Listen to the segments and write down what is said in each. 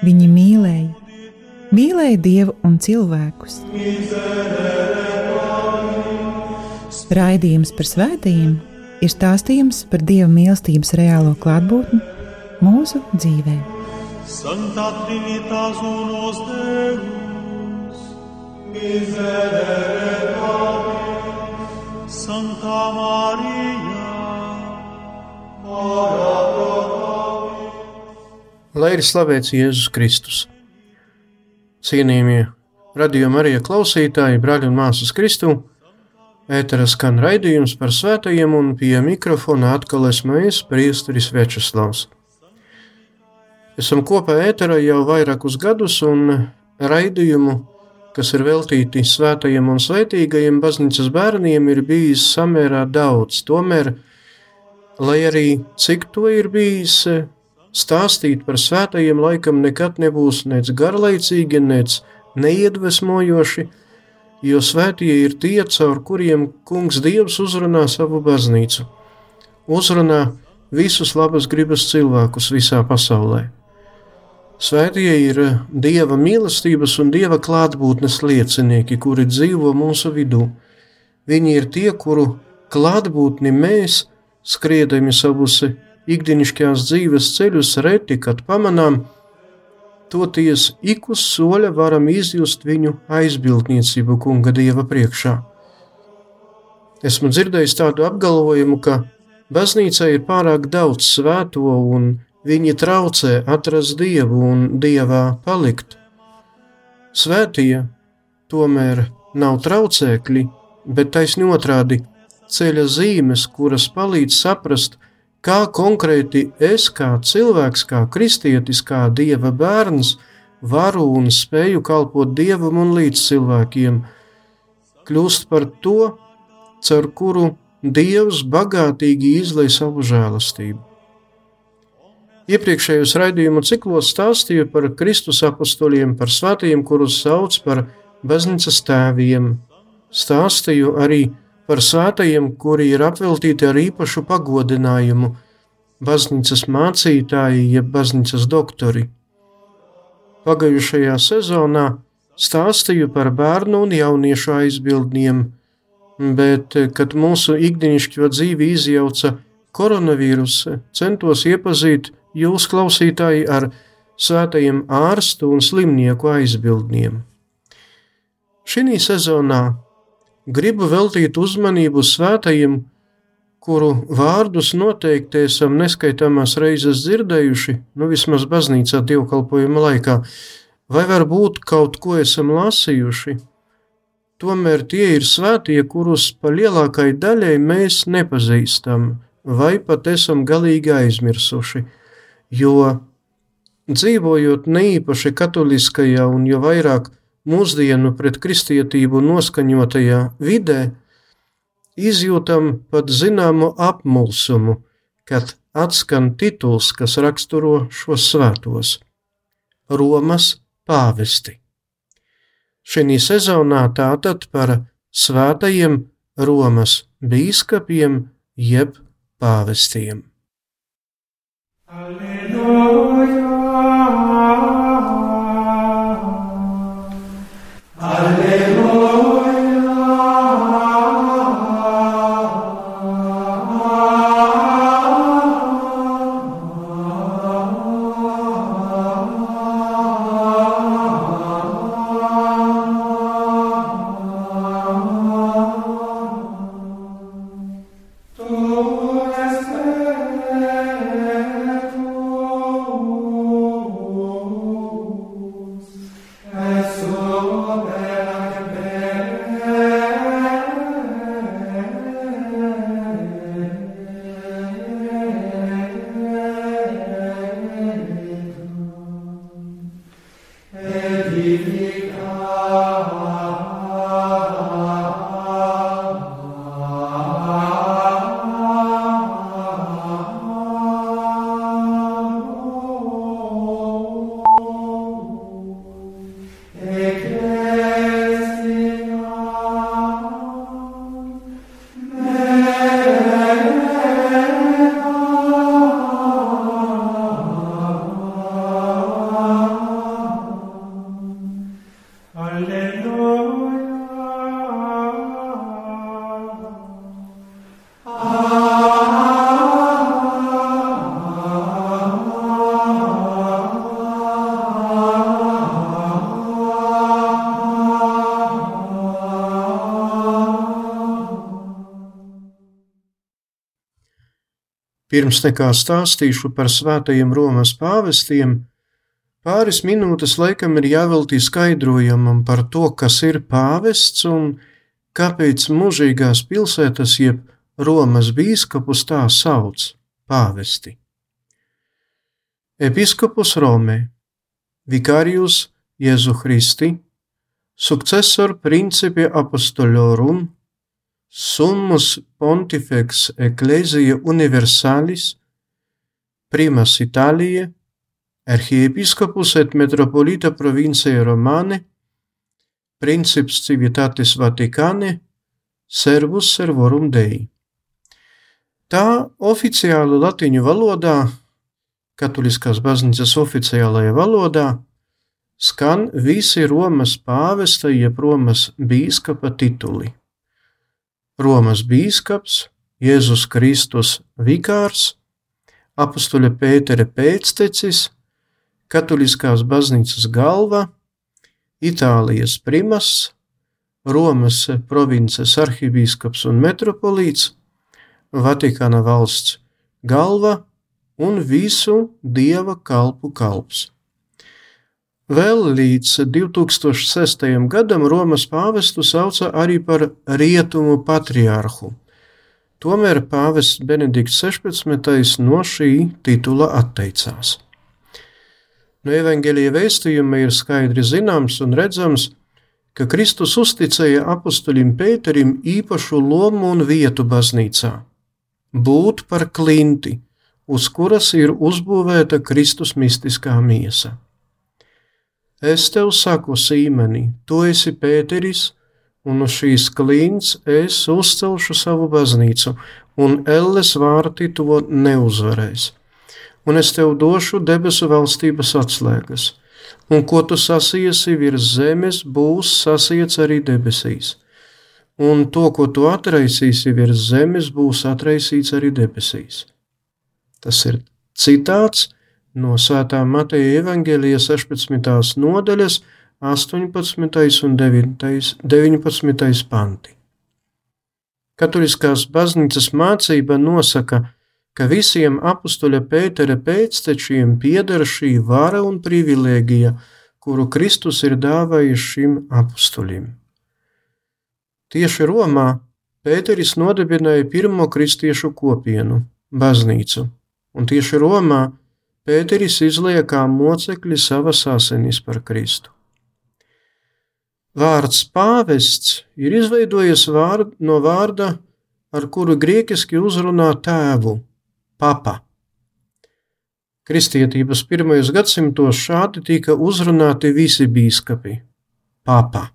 Viņi mīlēja, mīlēja Dievu un cilvēkus. Raidījums par svētījumiem ir stāstījums par Dieva mīlestības reālo klātbūtni mūsu dzīvē. Santa Trinitas unos Deus, miserere Lai ir slavēts Jēzus Kristus. Cienījamie radījuma arī klausītāji, brāļi un māsas Kristu, ētera skan raidījums par svētajiem un pie mikrofona atkal esmu es, priesteris Večeslavs. Esam kopā ēterā jau vairākus gadus un raidījumu, kas ir veltīti svētajiem un svētīgajiem baznīcas bērniem, ir bijis samērā daudz. Tomēr, lai arī cik to ir bijis, Stāstīt par svētajiem laikam nekad nebūs nec garlaicīgi, nec neiedvesmojoši, jo svētie ir tie, caur kuriem kungs Dievs uzrunā savu baznīcu, uzrunā visus labas gribas cilvēkus visā pasaulē. Svētie ir Dieva mīlestības un Dieva klātbūtnes liecinieki, kuri dzīvo mūsu vidū. Viņi ir tie, kuru klātbūtni mēs, skriedami savus ikdienišķās dzīves ceļus reti, kad pamanām, toties ik uz soļa varam izjust viņu aizbildniecību kunga dieva priekšā. Esmu dzirdējis tādu apgalvojumu, ka baznīcā ir pārāk daudz svēto un viņi traucē atrast dievu un dievā palikt. Svētie tomēr nav traucēkļi, bet taisni otrādi ceļa zīmes, kuras palīdz saprast, kā konkrēti es, kā cilvēks, kā kristietis, kā dieva bērns, varu un spēju kalpot dievam un līdz cilvēkiem, kļūst par to, caur kuru dievs bagātīgi izlai savu žēlastību. Iepriekšējos raidījumu ciklos stāstīju par Kristus apostoliem, par svētajiem, kurus sauc par baznīcas tēviem. Stāstīju arī par par svētajiem, kuri ir apveltīti ar īpašu pagodinājumu - baznīcas mācītāji, jeb baznīcas doktori. Pagājušajā sezonā stāstīju par bērnu un jauniešu aizbildniem, bet, kad mūsu ikdienišķo dzīvi izjauca koronavīrus, centos iepazīt jūs klausītāji ar svētajiem ārstu un slimnieku aizbildniem. Šī sezonā gribu veltīt uzmanību svētajiem, kuru vārdus noteikti esam neskaitāmās reizes dzirdējuši, nu vismaz baznīcā dievkalpojuma laikā, vai varbūt kaut ko esam lasījuši. Tomēr tie ir svētie, kurus pa lielākai daļai mēs nepazīstam, vai pat esam galīgi aizmirsuši, jo dzīvojot neīpaši katoliskajā un jo vairāk mūsdienu pret kristietību noskaņotajā vidē, izjūtam pat zināmu apmulsumu, kad atskan tituls, kas raksturo šos svētos - Romas pāvesti. Šī sezonā tātad par svētajiem Romas bīskapiem jeb pāvestiem. Alleluja! Pirms nekā stāstīšu par svētajiem Romas pāvestiem, pāris minūtes laikam ir jāveltī skaidrojumam par to, kas ir pāvests un kāpēc mūžīgās pilsētas jeb Romas bīskapus tā sauc pāvesti. Episkopus Romē, Vicarius Jēzu Christi, Successor Principe Apostolorum, Summus Pontifex Ecclesia Universalis, Primas Italiae, Archiepiscopus et Metropolita Provinciae Romane, Princips Civitatis Vaticane, Servus Servorum Dei. Tā oficiāli latīņu valodā, katoliskās baznīcas oficiālajā valodā, skan visi Romas pāvesta jeb Romas bīskapa tituli. Romas bīskaps, Jēzus Kristus vikārs, apustuļa Pētera pēctecis, katoliskās baznīcas galva, Itālijas primas, Romas provinces arhibīskaps un metropolīts, Vatikāna valsts galva un visu dieva kalpu kalps. Vēl līdz 2006. gadam Romas pāvestu sauca arī par rietumu patriārhu. Tomēr pāvests Benedikts 16. no šī titula atteicās. No evaņģēlīja vēstījuma ir skaidri zināms un redzams, ka Kristus uzticēja apustulim Pēterim īpašu lomu un vietu baznīcā - būt par klinti, uz kuras ir uzbūvēta Kristus mistiskā miesa. Es tev saku, Sīmeni, tu esi Pēteris, un uz šīs klints es uzcelšu savu baznīcu, un elles vārti to neuzvarēs. Un es tev došu debesu valstības atslēgas, un ko tu sasiesi virs zemes, būs sasiets arī debesīs. Un to, ko tu atraisīsi virs zemes, būs atraisīts arī debesīs. Tas ir citāts no Svētā Mateja evaņģēlija 16. nodaļas 18. un 19. panti. Katoliskās baznīcas mācība nosaka, ka visiem apustuļa Pētera pēctečiem pieder šī vara un privilēģija, kuru Kristus ir dāvājis šim apustuļim. Tieši Romā Pēteris nodibināja pirmo kristiešu kopienu, baznīcu, un tieši Romā Pēteris izlieja kā mocekļi savas asinis par Kristu. Vārds pāvests ir izveidojies vārd, no vārda, ar kuru grieķiski uzrunā tēvu - papa. Kristietības pirmajos gadsimtos šādi tika uzrunāti visi bīskapi - papa.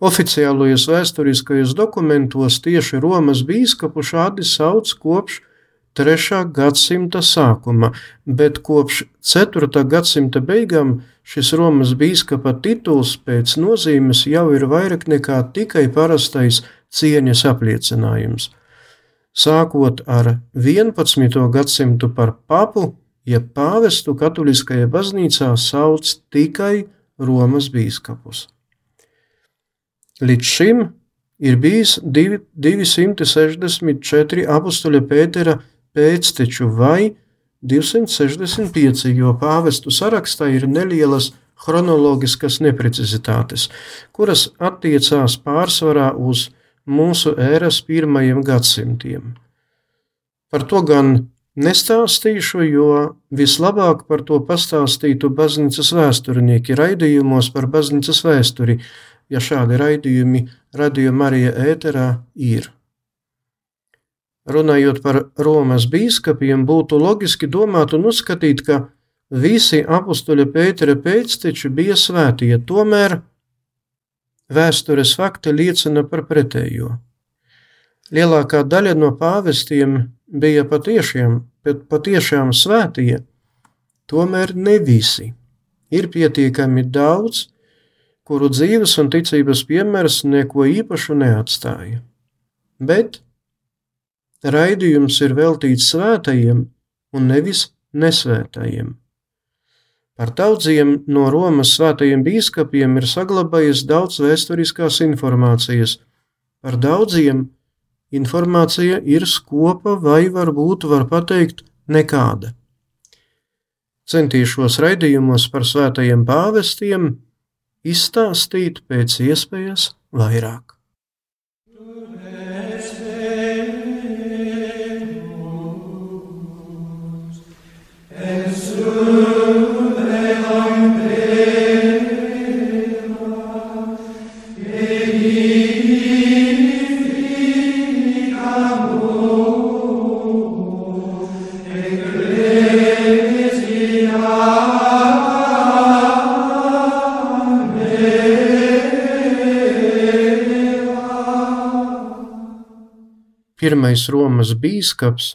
Oficiālajos vēsturiskajos dokumentos tieši Romas bīskapu šādi sauc kopš 3. gadsimta sākuma, bet kopš 4. gadsimta beigām šis Romas biskupa tituls pēc nozīmes jau ir vairāk nekā tikai parastais cieņas apliecinājums. Sākot ar 11. gadsimtu par papu, ja pāvestu katoliskajā baznīcā sauc tikai Romas biskupus. Līdz šim ir bijis 264 apustuļa Pētera pēcteču vai 265, jo pāvestu sarakstā ir nelielas chronoloģiskas neprecizitātes, kuras attiecās pārsvarā uz mūsu ēras pirmajiem gadsimtiem. Par to gan Nestāstīšu, jo vislabāk par to pastāstītu baznīcas vēsturnieki raidījumos par baznīcas vēsturi, ja šādi raidījumi radījuma Marija ēterā ir. Runājot par Romas bīskapiem, būtu loģiski domāt un uzskatīt, ka visi apstuļa Pētera pēcteči bija svētie, tomēr vēstures fakti liecina par pretējo. Lielākā daļa no pāvestiem bija patiešām, patiešām svētie, tomēr ne visi. Ir pietiekami daudz, kuru dzīves un ticības piemērs neko īpašu neatstāja. Bet raidījums ir veltīts svētajiem un nevis nesvētajiem. Par daudziem no Romas svētajiem bīskapiem ir saglabājies daudz vēsturiskās informācijas, par daudziem informācija ir skopa vai varbūt var pateikt nekāda. Centīšos raidījumos par svētajiem pāvestiem izstāstīt pēc iespējas vairāk. Pirmais Romas bīskaps,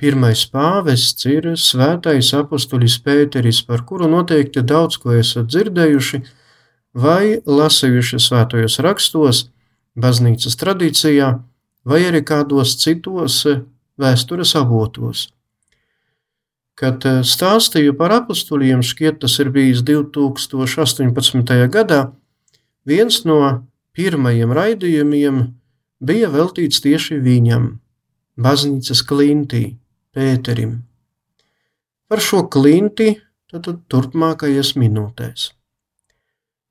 pirmais pāvests ir svētais apustulis Pēteris, par kuru noteikti daudz ko esat dzirdējuši vai lasījuši svētajos rakstos, baznīcas tradīcijā vai arī kādos citos vēstures avotos. Kad stāstīju par apstuļiem, šķiet, tas ir bijis 2018. gadā, viens no pirmajiem raidījumiem bija veltīts tieši viņam, baznīcas klintī, Pēterim. Par šo klinti tad turpmākajās minūtēs.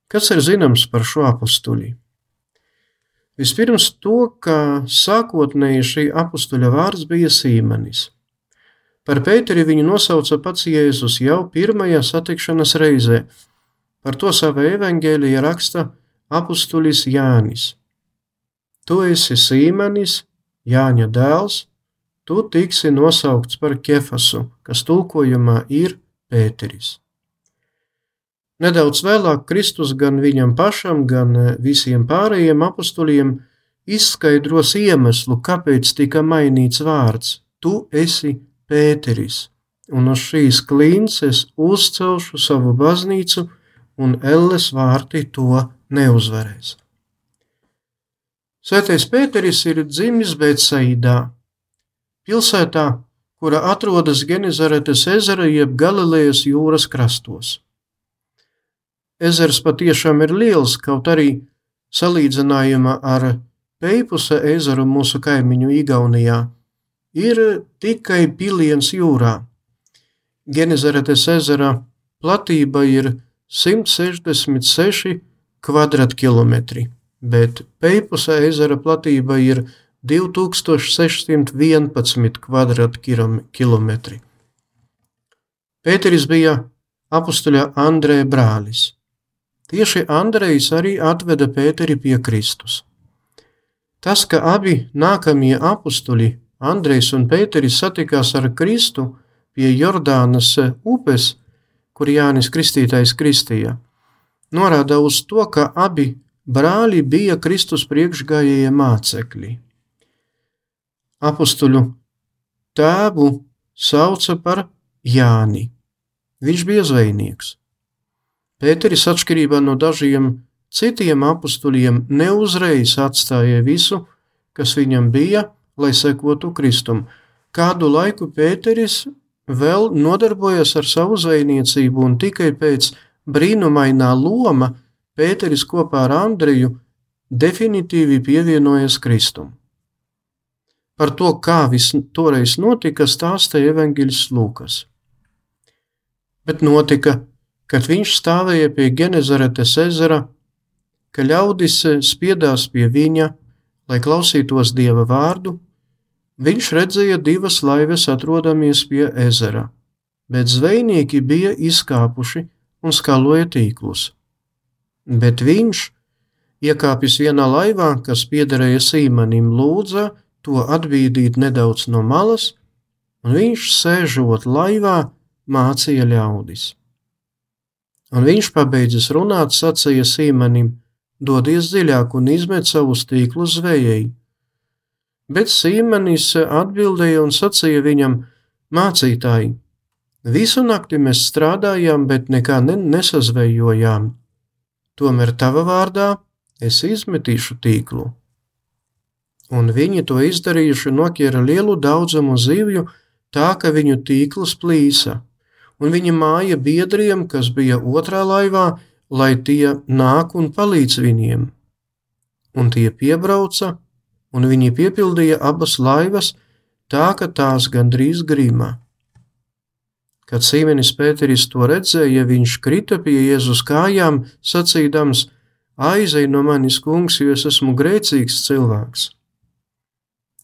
Kas ir zināms par šo apstuļu? Vispirms to, ka sākotnēji šī apstuļa vārds bija Sīmanis. Par Pēteri viņu nosauca pats Jēzus jau pirmajā satikšanās reizē. Par to savā evaņģēlijā raksta apstulis Jānis. Tu esi Sīmenis, Jāņa dēls, tu tiksi nosaukts par Kefasu, kas tulkojumā ir Pēteris. Nedaudz vēlāk Kristus gan viņam pašam, gan visiem pārējiem apstuļiem izskaidros iemeslu, kāpēc tika mainīts vārds. Tu esi Pēteris, un uz šīs klinces uzcelšu savu baznīcu, un elles vārti to neuzvarēs. Svētais Pēteris ir dzimis Bētsaidā, pilsētā, kura atrodas Genizaretes ezera jeb Galilejas jūras krastos. Ezers patiešām ir liels, kaut arī salīdzinājumā ar Peipusa ezeru mūsu kaimiņu Igaunijā ir tikai piliens jūrā. Genizaretes ezera platība ir 166 kvadrātkilometri bet Peipusa ezera platība ir 2611 kvadrātkilometri. Pēteris bija apustuļa Andrēja brālis. Tieši Andrejs arī atveda Pēteri pie Kristus. Tas, ka abi nākamie apustuļi, Andrejs un Pēteris, satikās ar Kristu pie Jordānas upes, kur Jānis Kristītais kristīja, norāda uz to, ka abi brāļi bija Kristus priekšgājējie mācekļi. Apustuļu tēvu sauca par Jāni. Viņš bija zvejnieks. Pēteris, atšķirībā no dažiem citiem apstuļiem, neuzreiz atstāja visu, kas viņam bija, lai sekotu Kristum. Kādu laiku Pēteris vēl nodarbojas ar savu zvejniecību, un tikai pēc brīnumainā loma Pēteris kopā ar Andriju definitīvi pievienojas Kristum. Par to, kā viss toreiz notika, stāstīja evanģēlis Lūkas. Bet notika, kad viņš stāvēja pie Genezaretes ezera, ka ļaudis spiedās pie viņa, lai klausītos dieva vārdu, viņš redzēja divas laivas atrodamies pie ezera, bet zvejnieki bija izkāpuši un skaloja tīklus. Bet viņš, iekāpis vienā laivā, kas piederēja Sīmanim, lūdza to atbīdīt nedaudz no malas, un viņš sēžot laivā, mācīja ļaudis. Un viņš, pabeidzis runāt, sacīja Sīmanim: Dodies dziļāk un izmet savus tīklus zvejai. Bet Sīmanis atbildēja un sacīja viņam: Mācītāji, visu nakti mēs strādājām, bet nekā ne nesazvejojām. Tomēr tava vārdā es izmetīšu tīklu. Un viņi to izdarījuši, noķēra lielu daudzumu zivju, tā ka viņu tīkls plīsa, un viņa māja biedriem, kas bija otrā laivā, lai tie nāk un palīdz viņiem. Un tie piebrauca, un viņi piepildīja abas laivas, tā ka tās gandrīz grīmā. Kad Sīmenis Pēteris to redzēja, viņš krita pie Jēzus kājām, sacīdams: Aizej no manis, kungs, jo es esmu grēcīgs cilvēks.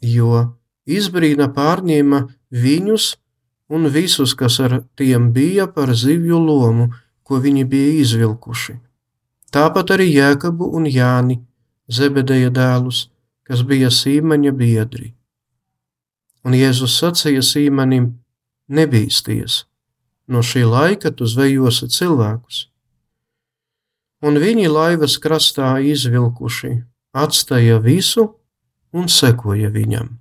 Jo izbrīna pārņēma viņus un visus, kas ar tiem bija par zivju lomu, ko viņi bija izvilkuši. Tāpat arī Jēkabu un Jāni, Zebedeja dēlus, kas bija Sīmaņa biedri. Un Jēzus sacīja Sīmanim: Nebīsties, no šī laika tu zvejosi cilvēkus. Un viņi laivas krastā izvilkuši, atstāja visu un sekoja viņam.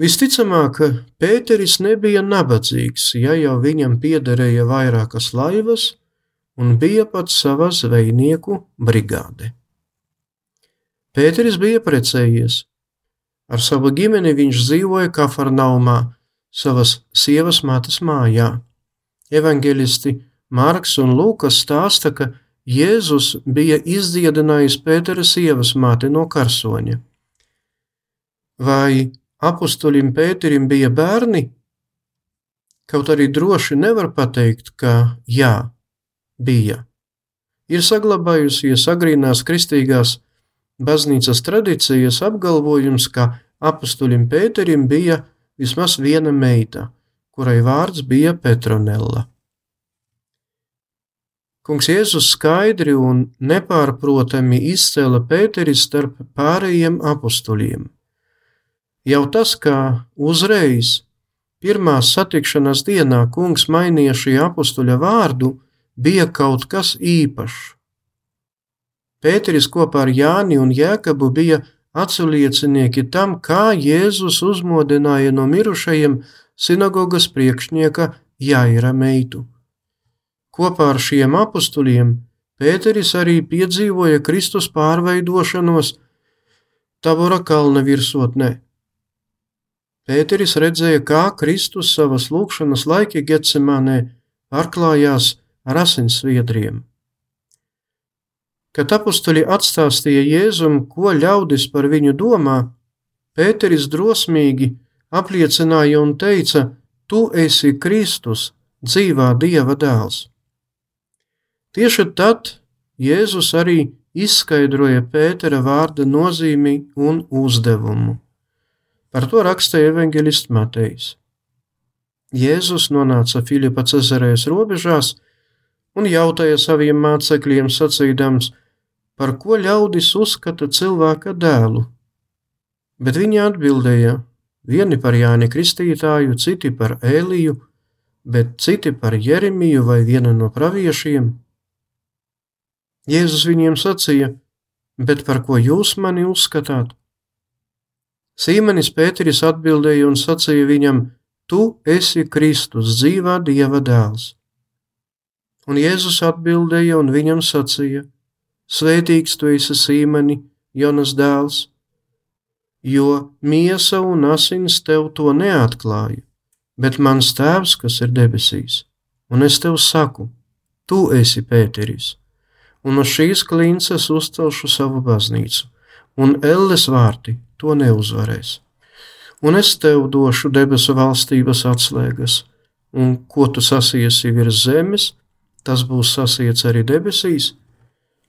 Visticamāk, Pēteris nebija nabadzīgs, ja jau viņam piederēja vairākas laivas un bija pat sava zvejnieku brigāde. Pēteris bija precējies. Ar savu ģimeni viņš dzīvoja Kafarnaumā, savas sievas mātes mājā. Evangelisti Marks un Lūkas stāsta, ka Jēzus bija izdziedinājis Pētera sievas māti no karsoņa. Vai apustulim Pēterim bija bērni, kaut arī droši nevar pateikt, ka jā, bija. Ir saglabājusies agrīnās kristīgās baznīcas tradīcijas apgalvojums, ka apustulim Pēterim bija vismaz viena meita, kurai vārds bija Petronella. Kungs Jēzus skaidri un nepārprotami izcēla Pēteri starp pārējiem apustuļiem. Jau tas, ka uzreiz pirmās satikšanās dienā kungs mainīja šī apstuļa vārdu, bija kaut kas īpašs. Pēteris kopā ar Jāni un Jēkabu bija atsauliecinieki tam, kā Jēzus uzmodināja no mirušajiem sinagogas priekšnieka Jaira meitu. Kopā ar šiem apstuļiem Pēteris arī piedzīvoja Kristus pārveidošanos Tabora kalna virsotnē. Pēteris redzēja, kā Kristus savas lūkšanas laiki Getsemanē pārklājās ar asinsviedriem. Kad apstuļi atstāstīja Jēzum, ko ļaudis par viņu domā, Pēteris drosmīgi apliecināja un teica: Tu esi Kristus, dzīvā Dieva dēls. Tieši tad Jēzus arī izskaidroja Pētera vārda nozīmi un uzdevumu. Par to rakstīja evanģelists Matejs. Jēzus nonāca Filipa Cezarēs robežās un jautāja saviem mācekļiem, sacīdams, par ko ļaudis uzskata cilvēka dēlu. Bet viņi atbildēja, vieni par Jāni Kristītāju, citi par Ēliju, bet citi par Jeremiju vai vienu no praviešiem. Jēzus viņiem sacīja: Bet par ko jūs mani uzskatāt? Sīmenis Pēteris atbildēja un sacīja viņam: Tu esi Kristus, dzīvā Dieva dēls. Un Jēzus atbildēja un viņam sacīja: Svētīgs tu esi Sīmeni, Jonas dēls, jo miesa un asins tev to neatklāja, bet mans tēvs, kas ir debesīs, un es tev saku, tu esi Pēteris, un uz šīs klinces uzcelšu savu baznīcu, un elles vārti to neuzvarēs. Un es tev došu debesu valstības atslēgas, un ko tu sasiesi virs zemes, tas būs sasiets arī debesīs,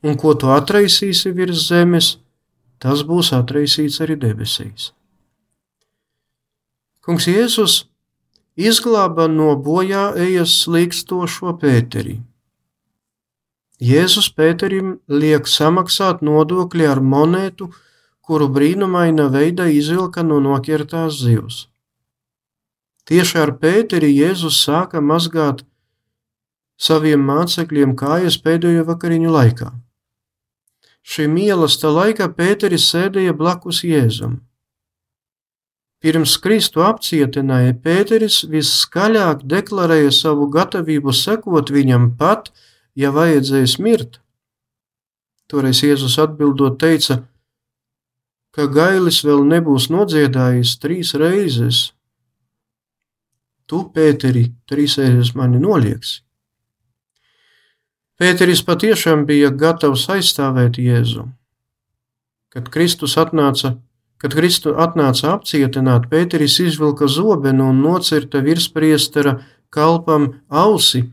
un ko tu atraisīsi virs zemes, tas būs atraisīts arī debesīs. Kungs Jēzus izglāba no bojā ejas slīkstošo Pēteri. Jēzus Pēterim liek samaksāt nodokli ar monētu, kuru brīnumaina veidā izvilka no nokirtās zivs. Tieši ar Pēteri Jēzus sāka mazgāt saviem mācekļiem kājas pēdējo vakariņu laikā. Šī mīlestības laikā Pēteris sēdēja blakus Jēzum. Pirms Kristu apcietināja Pēteris visskaļāk deklarēja savu gatavību sekot viņam pat, ja vajadzēs mirt. Toreiz Jēzus atbildot teica, ka gailis vēl nebūs nodziedājis trīs reizes. Tu, Pēteri, trīs reizes mani nolieksi. Pēteris patiešām bija gatavs aizstāvēt Jēzu. Kad Kristus atnāca, kad Kristu atnāca apcietināt, Pēteris izvilka zobenu un nocirta virspriestera kalpam ausi.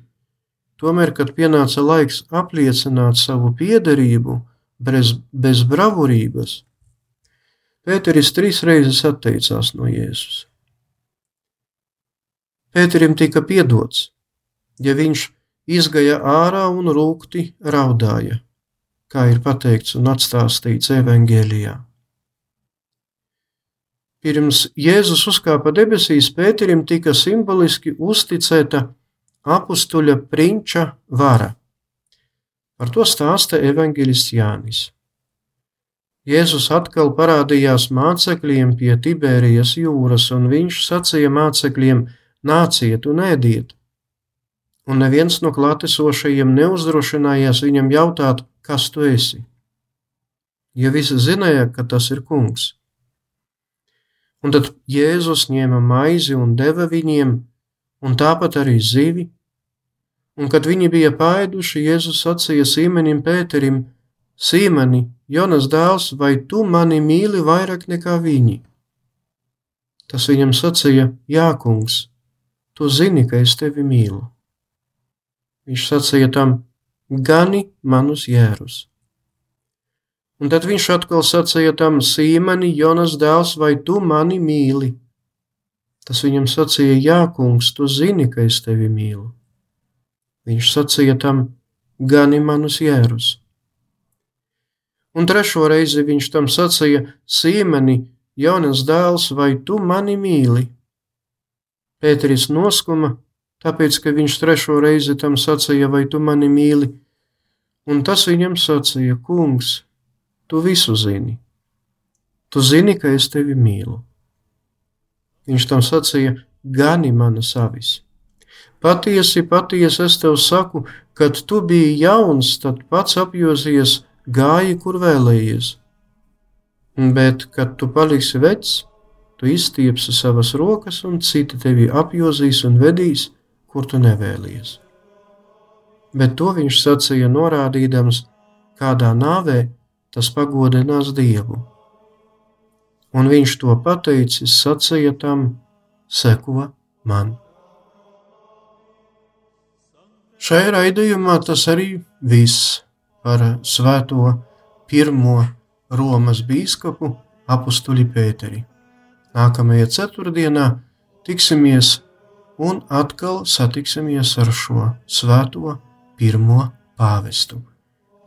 Tomēr, kad pienāca laiks apliecināt savu piederību bez, bez bravurības, Pēteris trīs reizes atteicās no Jēzus. Pēterim tika piedots, ja viņš izgaja ārā un rūkti raudāja, kā ir pateikts un atstāstīts evaņģēlijā. Pirms Jēzus uzkāpa debesīs, Pēterim tika simboliski uzticēta apstuļa prinča vara. Par to stāsta evaņģēlists Jānis. Jēzus atkal parādījās mācekļiem pie Tibērijas jūras, un viņš sacīja mācekļiem: Nāciet un ēdiet! un neviens no klātesošajiem neuzdrošinājās viņam jautāt, kas tu esi. Ja visi zināja, ka tas ir kungs. Un tad Jēzus ņēma maizi un deva viņiem, un tāpat arī zivi. Un kad viņi bija pāēduši, Jēzus sacīja Sīmenim Pēterim: Sīmeni, Jonas dēls, vai tu mani mīli vairāk nekā viņi? Tas viņam sacīja: Jā, kungs, tu zini, ka es tevi mīlu. Viņš sacīja tam: Gani manus jērus. Un tad viņš atkal sacīja tam: Sīmeni, Jonas dēls, vai tu mani mīli? Tas viņam sacīja: Jā, kungs, tu zini, ka es tevi mīlu. Viņš sacīja tam: Gani manus jērus. Un trešo reizi viņš tam sacīja: Sīmeni, Jonas dēls, vai tu mani mīli? Pēteris noskuma tāpēc, ka viņš trešo reizi tam sacīja, vai tu mani mīli, un tas viņam sacīja, kungs, tu visu zini. Tu zini, ka es tevi mīlu. Viņš tam sacīja, gani manas avis. Patiesi, patiesi es tev saku, kad tu biji jauns, tad pats apjozies, gāji, kur vēlējies. Bet, kad tu paliksi vecs, tu izstiepsi savas rokas, un citi tevi apjozīs un vedīs, kur tu nevēlies. Bet to viņš sacīja norādīdams, kādā nāvē tas pagodinās Dievu. Un viņš to pateicis, sacīja tam: Seko man! Šajā raidījumā tas arī viss par svēto pirmo Romas biskupu apustuli Pēteri. Nākamajā ceturtdienā tiksimies un atkal satiksimies ar šo svēto pirmo pāvestu.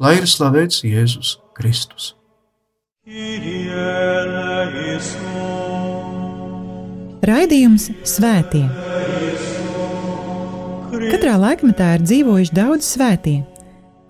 Lai ir slavēts Jēzus Kristus. Raidījums Svētie. Katrā laikmetā ir dzīvojuši daudz svētie,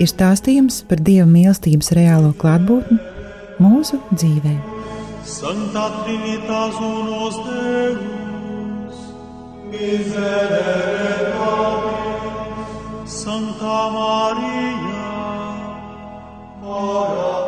ir stāstījums par dieva mīlestības reālo klātbūtni mūsu dzīvē. Santa Trinitas unos Deus, miserere nobis, Santa Maria, ora